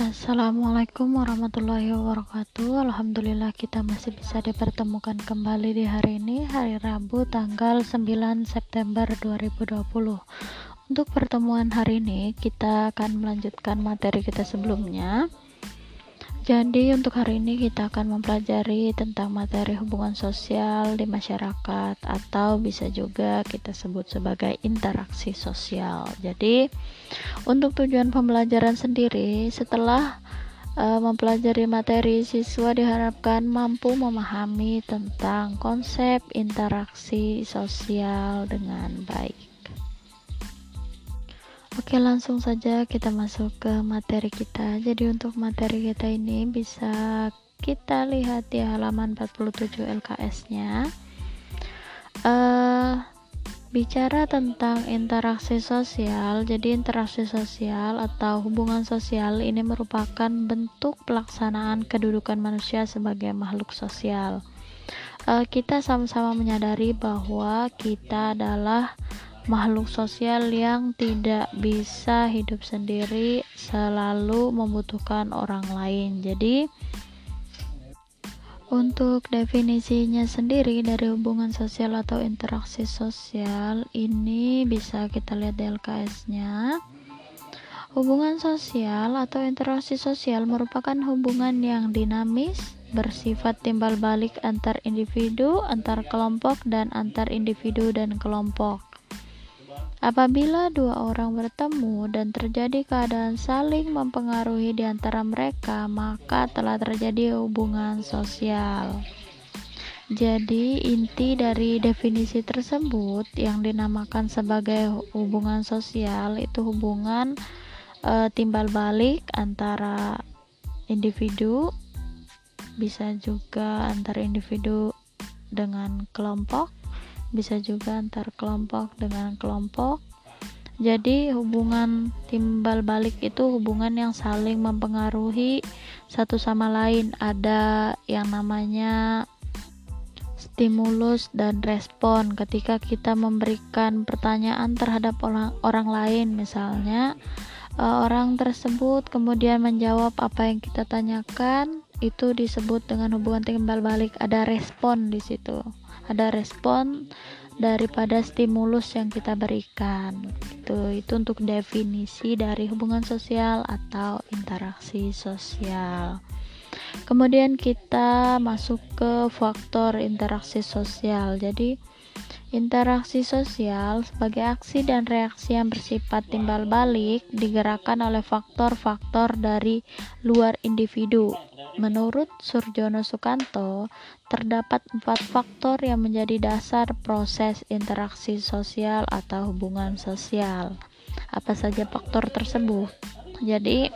Assalamualaikum warahmatullahi wabarakatuh. Alhamdulillah kita masih bisa dipertemukan kembali di hari ini Hari Rabu tanggal 9 September 2020 Untuk pertemuan hari ini kita akan melanjutkan materi kita sebelumnya jadi untuk hari ini kita akan mempelajari tentang materi hubungan sosial di masyarakat atau bisa juga kita sebut sebagai interaksi sosial. Jadi untuk tujuan pembelajaran sendiri setelah uh, mempelajari materi siswa diharapkan mampu memahami tentang konsep interaksi sosial dengan baik. Oke langsung saja kita masuk ke materi kita. Jadi untuk materi kita ini bisa kita lihat di halaman 47 LKS nya uh, bicara tentang interaksi sosial jadi interaksi sosial atau hubungan sosial ini merupakan bentuk pelaksanaan kedudukan manusia sebagai makhluk sosial. Uh, kita sama-sama menyadari bahwa kita adalah makhluk sosial yang tidak bisa hidup sendiri selalu membutuhkan orang lain jadi untuk definisinya sendiri dari hubungan sosial atau interaksi sosial ini bisa kita lihat di LKS nya Hubungan sosial atau interaksi sosial merupakan hubungan yang dinamis, bersifat timbal balik antar individu, antar kelompok, dan antar individu dan kelompok. Apabila dua orang bertemu dan terjadi keadaan saling mempengaruhi di antara mereka, maka telah terjadi hubungan sosial. Jadi, inti dari definisi tersebut yang dinamakan sebagai hubungan sosial itu hubungan e, timbal balik antara individu, bisa juga antara individu dengan kelompok bisa juga antar kelompok dengan kelompok. Jadi hubungan timbal balik itu hubungan yang saling mempengaruhi satu sama lain. Ada yang namanya stimulus dan respon. Ketika kita memberikan pertanyaan terhadap orang, orang lain misalnya eh, orang tersebut kemudian menjawab apa yang kita tanyakan itu disebut dengan hubungan timbal balik. Ada respon di situ ada respon daripada stimulus yang kita berikan itu itu untuk definisi dari hubungan sosial atau interaksi sosial. Kemudian kita masuk ke faktor interaksi sosial. Jadi Interaksi sosial sebagai aksi dan reaksi yang bersifat timbal balik digerakkan oleh faktor-faktor dari luar individu. Menurut Surjono Sukanto, terdapat empat faktor yang menjadi dasar proses interaksi sosial atau hubungan sosial. Apa saja faktor tersebut? Jadi,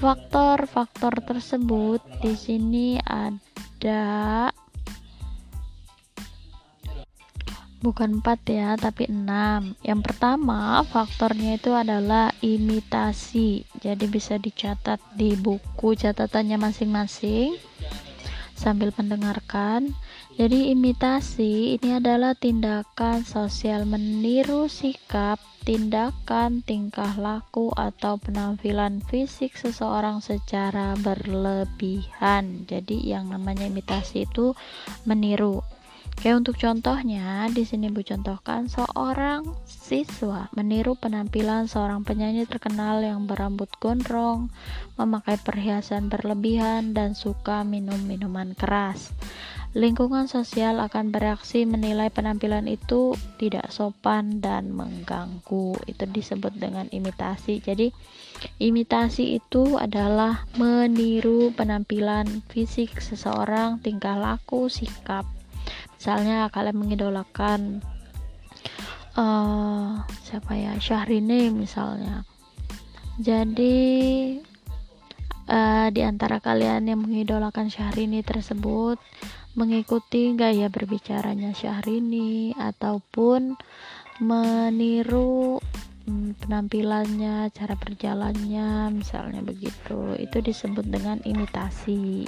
faktor-faktor tersebut di sini ada bukan 4 ya tapi 6 yang pertama faktornya itu adalah imitasi. Jadi bisa dicatat di buku catatannya masing-masing sambil mendengarkan. Jadi imitasi ini adalah tindakan sosial meniru sikap tindakan tingkah laku atau penampilan fisik seseorang secara berlebihan. Jadi yang namanya imitasi itu meniru Oke, untuk contohnya, di sini Bu contohkan seorang siswa meniru penampilan seorang penyanyi terkenal yang berambut gondrong, memakai perhiasan berlebihan, dan suka minum minuman keras. Lingkungan sosial akan bereaksi menilai penampilan itu tidak sopan dan mengganggu. Itu disebut dengan imitasi. Jadi, imitasi itu adalah meniru penampilan fisik seseorang, tingkah laku, sikap misalnya kalian mengidolakan uh, siapa ya Syahrini misalnya jadi uh, di antara kalian yang mengidolakan Syahrini tersebut mengikuti gaya berbicaranya Syahrini ataupun meniru hmm, penampilannya, cara berjalannya, misalnya begitu. Itu disebut dengan imitasi.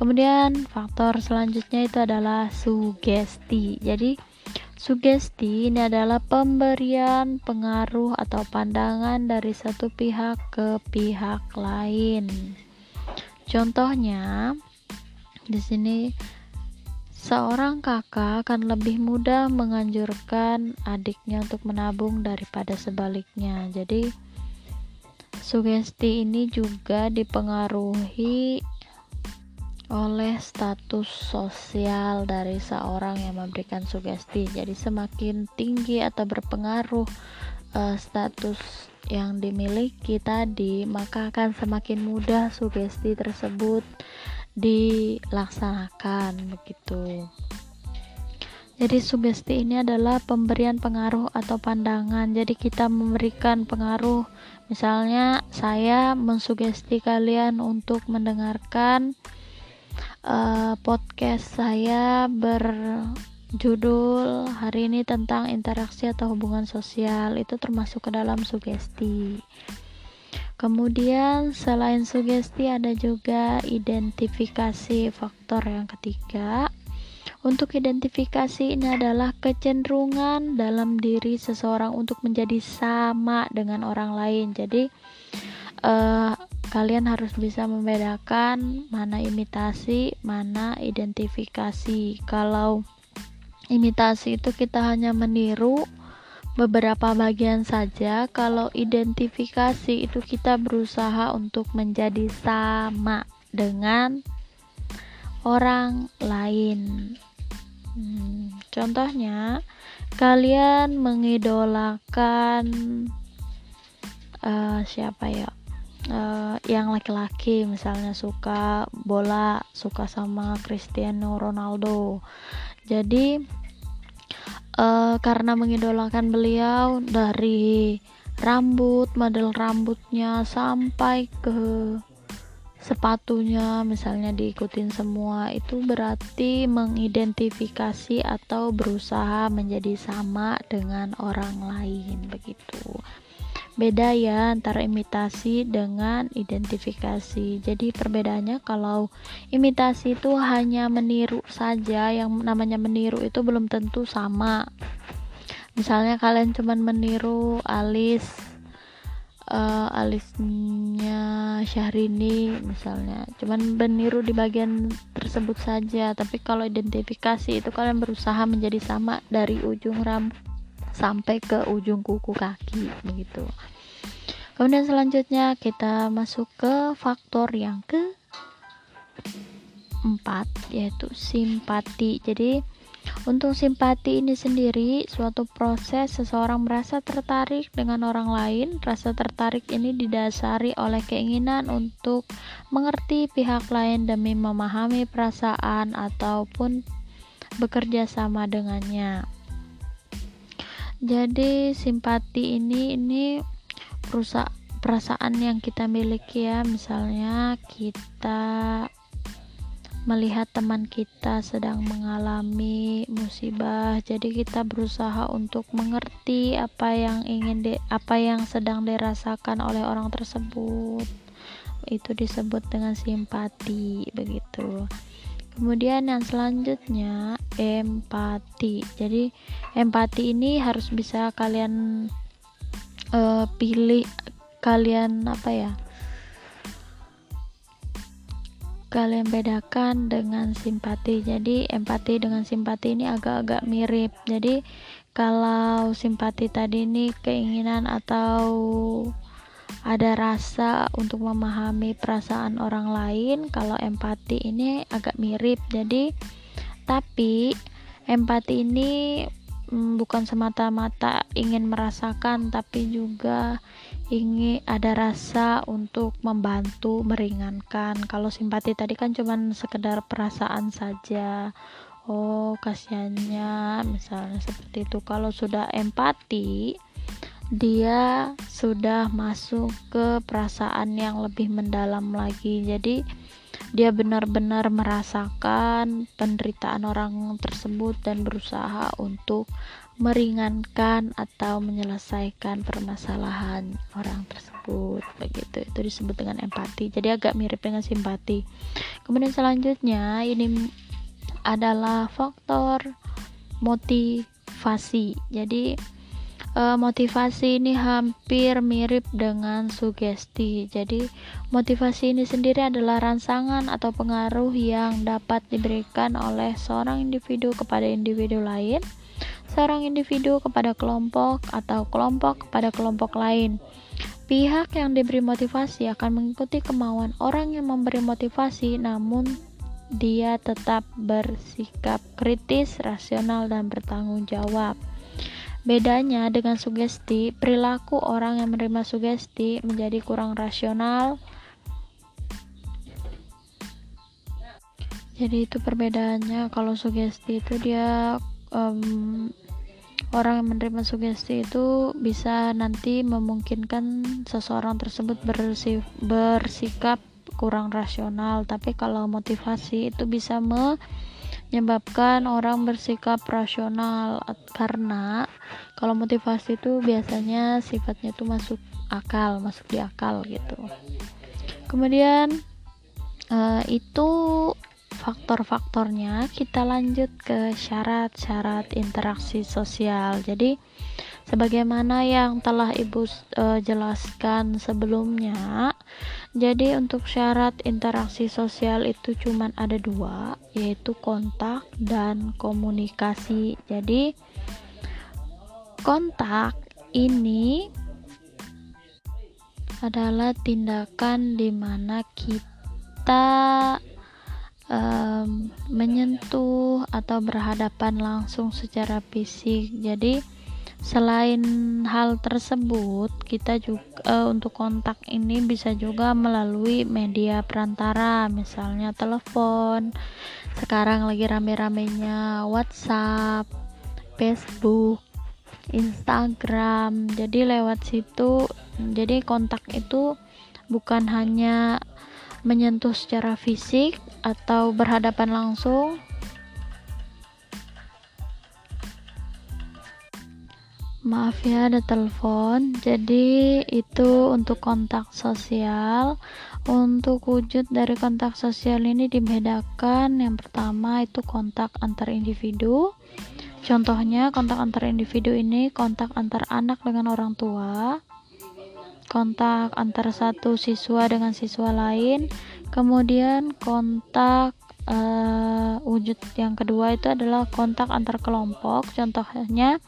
Kemudian faktor selanjutnya itu adalah sugesti. Jadi Sugesti ini adalah pemberian pengaruh atau pandangan dari satu pihak ke pihak lain. Contohnya, di sini seorang kakak akan lebih mudah menganjurkan adiknya untuk menabung daripada sebaliknya. Jadi, sugesti ini juga dipengaruhi oleh status sosial dari seorang yang memberikan sugesti. Jadi semakin tinggi atau berpengaruh uh, status yang dimiliki tadi, maka akan semakin mudah sugesti tersebut dilaksanakan begitu. Jadi sugesti ini adalah pemberian pengaruh atau pandangan. Jadi kita memberikan pengaruh. Misalnya saya mensugesti kalian untuk mendengarkan uh, podcast saya berjudul hari ini tentang interaksi atau hubungan sosial itu termasuk ke dalam sugesti. Kemudian selain sugesti ada juga identifikasi faktor yang ketiga. Untuk identifikasi ini adalah kecenderungan dalam diri seseorang untuk menjadi sama dengan orang lain. Jadi uh, kalian harus bisa membedakan mana imitasi, mana identifikasi. Kalau imitasi itu kita hanya meniru beberapa bagian saja, kalau identifikasi itu kita berusaha untuk menjadi sama dengan orang lain. Contohnya, kalian mengidolakan uh, siapa ya? uh, yang laki-laki misalnya suka bola suka sama Cristiano Ronaldo jadi uh, karena mengidolakan beliau dari rambut model rambutnya sampai ke sepatunya misalnya diikutin semua itu berarti mengidentifikasi atau berusaha menjadi sama dengan orang lain begitu. Beda ya antara imitasi dengan identifikasi. Jadi perbedaannya kalau imitasi itu hanya meniru saja yang namanya meniru itu belum tentu sama. Misalnya kalian cuman meniru alis uh, alisnya Syahrini misalnya. Cuman meniru di bagian tersebut saja. Tapi kalau identifikasi itu kalian berusaha menjadi sama dari ujung rambut sampai ke ujung kuku kaki begitu. Kemudian selanjutnya kita masuk ke faktor yang ke empat yaitu simpati. Jadi untuk simpati ini sendiri suatu proses seseorang merasa tertarik dengan orang lain rasa tertarik ini didasari oleh keinginan untuk mengerti pihak lain demi memahami perasaan ataupun bekerja sama dengannya. Jadi simpati ini ini perusahaan perasaan yang kita miliki ya. Misalnya kita melihat teman kita sedang mengalami musibah. Jadi kita berusaha untuk mengerti apa yang ingin di, apa yang sedang dirasakan oleh orang tersebut. Itu disebut dengan simpati begitu. Kemudian yang selanjutnya empati. Jadi empati ini harus bisa kalian uh, pilih kalian apa ya kalian bedakan dengan simpati. Jadi empati dengan simpati ini agak-agak mirip. Jadi kalau simpati tadi ini keinginan atau ada rasa untuk memahami perasaan orang lain kalau empati ini agak mirip. Jadi tapi empati ini bukan semata-mata ingin merasakan tapi juga ingin ada rasa untuk membantu meringankan. Kalau simpati tadi kan cuman sekedar perasaan saja. Oh kasihannya misalnya seperti itu. Kalau sudah empati dia sudah masuk ke perasaan yang lebih mendalam lagi. Jadi dia benar-benar merasakan penderitaan orang tersebut dan berusaha untuk meringankan atau menyelesaikan permasalahan orang tersebut. Begitu. Itu disebut dengan empati. Jadi agak mirip dengan simpati. Kemudian selanjutnya ini adalah faktor motivasi. Jadi uh, motivasi ini hampir mirip dengan sugesti. Jadi, motivasi ini sendiri adalah rangsangan atau pengaruh yang dapat diberikan oleh seorang individu kepada individu lain, seorang individu kepada kelompok, atau kelompok kepada kelompok lain. Pihak yang diberi motivasi akan mengikuti kemauan orang yang memberi motivasi, namun dia tetap bersikap kritis, rasional, dan bertanggung jawab. Bedanya dengan sugesti, perilaku orang yang menerima sugesti menjadi kurang rasional. Jadi itu perbedaannya kalau sugesti itu dia um, orang yang menerima sugesti itu bisa nanti memungkinkan seseorang tersebut bersif, bersikap kurang rasional tapi kalau motivasi itu bisa me menyebabkan orang bersikap rasional karena kalau motivasi itu biasanya sifatnya itu masuk akal, masuk di akal gitu. Kemudian uh, itu faktor-faktornya kita lanjut ke syarat-syarat interaksi sosial. Jadi sebagaimana yang telah Ibu uh, jelaskan sebelumnya, jadi untuk syarat interaksi sosial itu cuma ada dua, yaitu kontak dan komunikasi. Jadi kontak ini adalah tindakan di mana kita um, menyentuh atau berhadapan langsung secara fisik. Jadi Selain hal tersebut, kita juga uh, untuk kontak ini bisa juga melalui media perantara, misalnya telepon. Sekarang lagi rame-ramenya WhatsApp, Facebook, Instagram. Jadi lewat situ, jadi kontak itu bukan hanya menyentuh secara fisik atau berhadapan langsung, Maaf ya ada telepon. Jadi itu untuk kontak sosial. Untuk wujud dari kontak sosial ini dibedakan. Yang pertama itu kontak antar individu. Contohnya kontak antar individu ini kontak antar anak dengan orang tua. Kontak antar satu siswa dengan siswa lain. Kemudian kontak uh, wujud yang kedua itu adalah kontak antar kelompok. Contohnya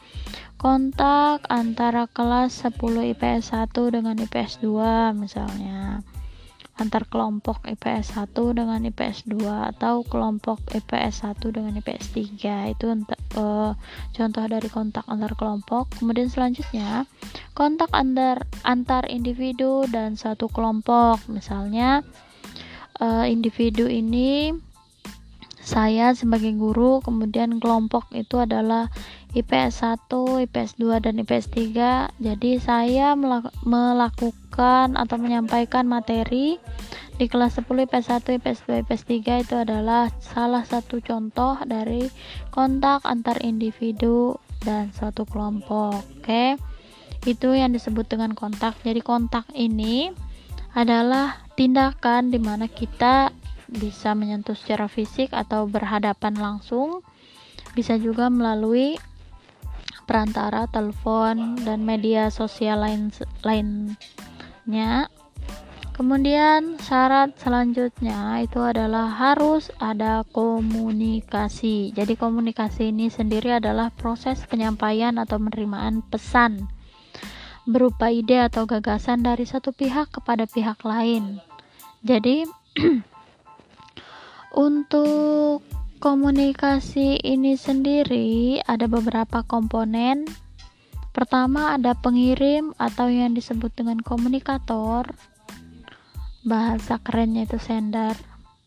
kontak antara kelas 10 IPS 1 dengan IPS 2 misalnya antar kelompok IPS 1 dengan IPS 2 atau kelompok IPS 1 dengan IPS 3 itu uh, contoh dari kontak antar kelompok. Kemudian selanjutnya kontak antar antar individu dan satu kelompok. Misalnya uh, individu ini saya sebagai guru kemudian kelompok itu adalah IPS 1, IPS 2 dan IPS 3 jadi saya melakukan atau menyampaikan materi di kelas 10 IPS 1, IPS 2, IPS 3 itu adalah salah satu contoh dari kontak antar individu dan suatu kelompok. Oke itu yang disebut dengan kontak. Jadi kontak ini adalah tindakan di mana kita bisa menyentuh secara fisik atau berhadapan langsung. Bisa juga melalui perantara telepon dan media sosial lain lainnya. Kemudian syarat selanjutnya itu adalah harus ada komunikasi. Jadi komunikasi ini sendiri adalah proses penyampaian atau penerimaan pesan berupa ide atau gagasan dari satu pihak kepada pihak lain. Jadi Untuk komunikasi ini sendiri ada beberapa komponen. Pertama ada pengirim atau yang disebut dengan komunikator. Bahasa kerennya itu sender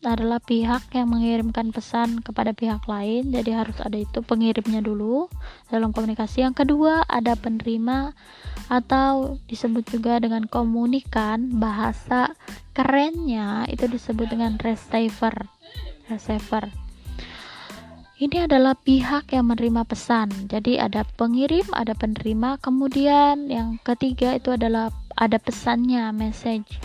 adalah pihak yang mengirimkan pesan kepada pihak lain jadi harus ada itu pengirimnya dulu dalam komunikasi yang kedua ada penerima atau disebut juga dengan komunikan bahasa kerennya itu disebut dengan receiver receiver ini adalah pihak yang menerima pesan jadi ada pengirim ada penerima kemudian yang ketiga itu adalah ada pesannya message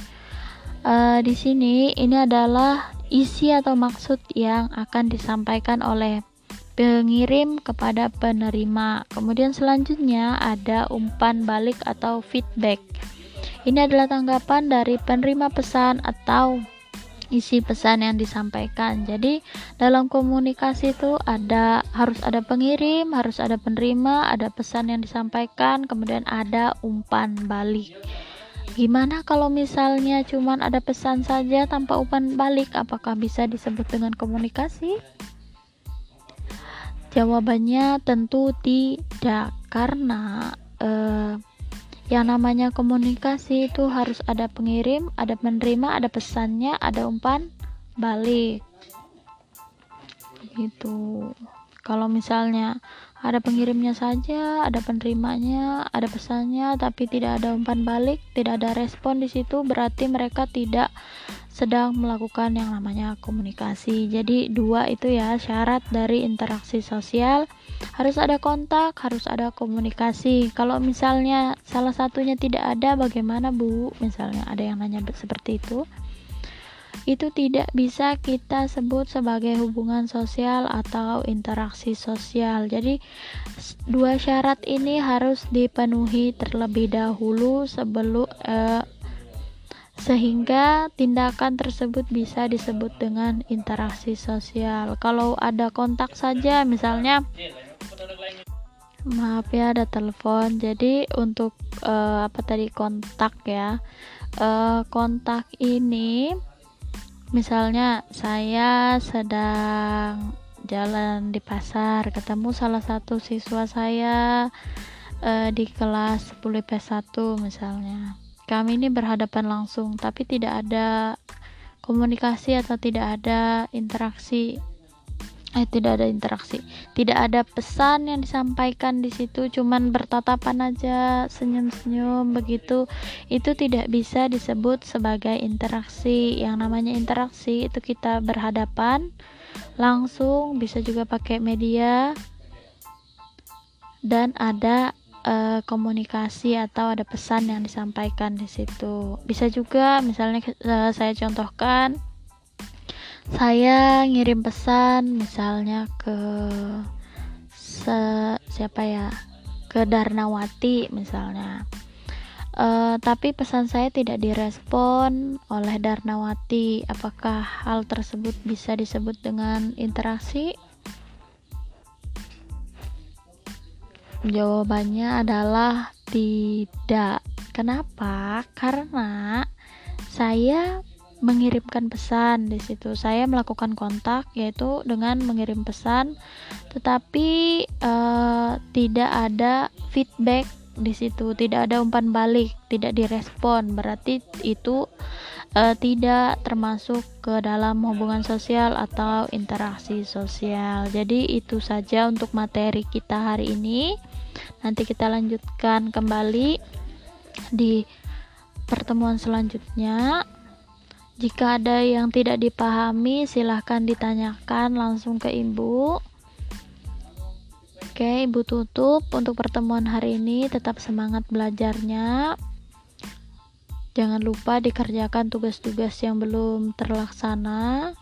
uh, di sini ini adalah isi atau maksud yang akan disampaikan oleh pengirim kepada penerima. Kemudian selanjutnya ada umpan balik atau feedback. Ini adalah tanggapan dari penerima pesan atau isi pesan yang disampaikan. Jadi dalam komunikasi itu ada harus ada pengirim, harus ada penerima, ada pesan yang disampaikan, kemudian ada umpan balik. Gimana kalau misalnya cuman ada pesan saja tanpa umpan balik, apakah bisa disebut dengan komunikasi? Jawabannya tentu tidak, karena eh, yang namanya komunikasi itu harus ada pengirim, ada penerima, ada pesannya, ada umpan balik. Gitu. Kalau misalnya ada pengirimnya saja, ada penerimanya, ada pesannya, tapi tidak ada umpan balik, tidak ada respon di situ, berarti mereka tidak sedang melakukan yang namanya komunikasi. Jadi dua itu ya syarat dari interaksi sosial harus ada kontak, harus ada komunikasi. Kalau misalnya salah satunya tidak ada, bagaimana Bu? Misalnya ada yang nanya seperti itu. Itu tidak bisa kita sebut sebagai hubungan sosial atau interaksi sosial. Jadi dua syarat ini harus dipenuhi terlebih dahulu sebelum eh, sehingga tindakan tersebut bisa disebut dengan interaksi sosial. Kalau ada kontak saja, misalnya, maaf ya, ada telepon. Jadi untuk uh, apa tadi kontak ya, uh, kontak ini, misalnya saya sedang jalan di pasar, ketemu salah satu siswa saya uh, di kelas 10 PS1 misalnya. Kami ini berhadapan langsung tapi tidak ada komunikasi atau tidak ada interaksi eh tidak ada interaksi. Tidak ada pesan yang disampaikan di situ cuman bertatapan aja senyum-senyum begitu. Itu tidak bisa disebut sebagai interaksi. Yang namanya interaksi itu kita berhadapan langsung bisa juga pakai media dan ada uh, komunikasi atau ada pesan yang disampaikan di situ. Bisa juga misalnya uh, saya contohkan saya ngirim pesan misalnya ke se siapa ya? ke Darnawati misalnya. Uh, tapi pesan saya tidak direspon oleh Darnawati. Apakah hal tersebut bisa disebut dengan interaksi? Jawabannya adalah tidak. Kenapa? Karena saya mengirimkan pesan di situ. Saya melakukan kontak yaitu dengan mengirim pesan, tetapi uh, tidak ada feedback di situ, tidak ada umpan balik, tidak direspon. Berarti itu uh, tidak termasuk ke dalam hubungan sosial atau interaksi sosial. Jadi itu saja untuk materi kita hari ini nanti kita lanjutkan kembali di pertemuan selanjutnya jika ada yang tidak dipahami silahkan ditanyakan langsung ke ibu. Oke ibu tutup untuk pertemuan hari ini. Tetap semangat belajarnya. Jangan lupa dikerjakan tugas-tugas yang belum terlaksana.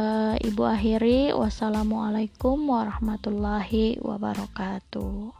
Uh, ibu akhiri. Wassalamualaikum warahmatullahi wabarakatuh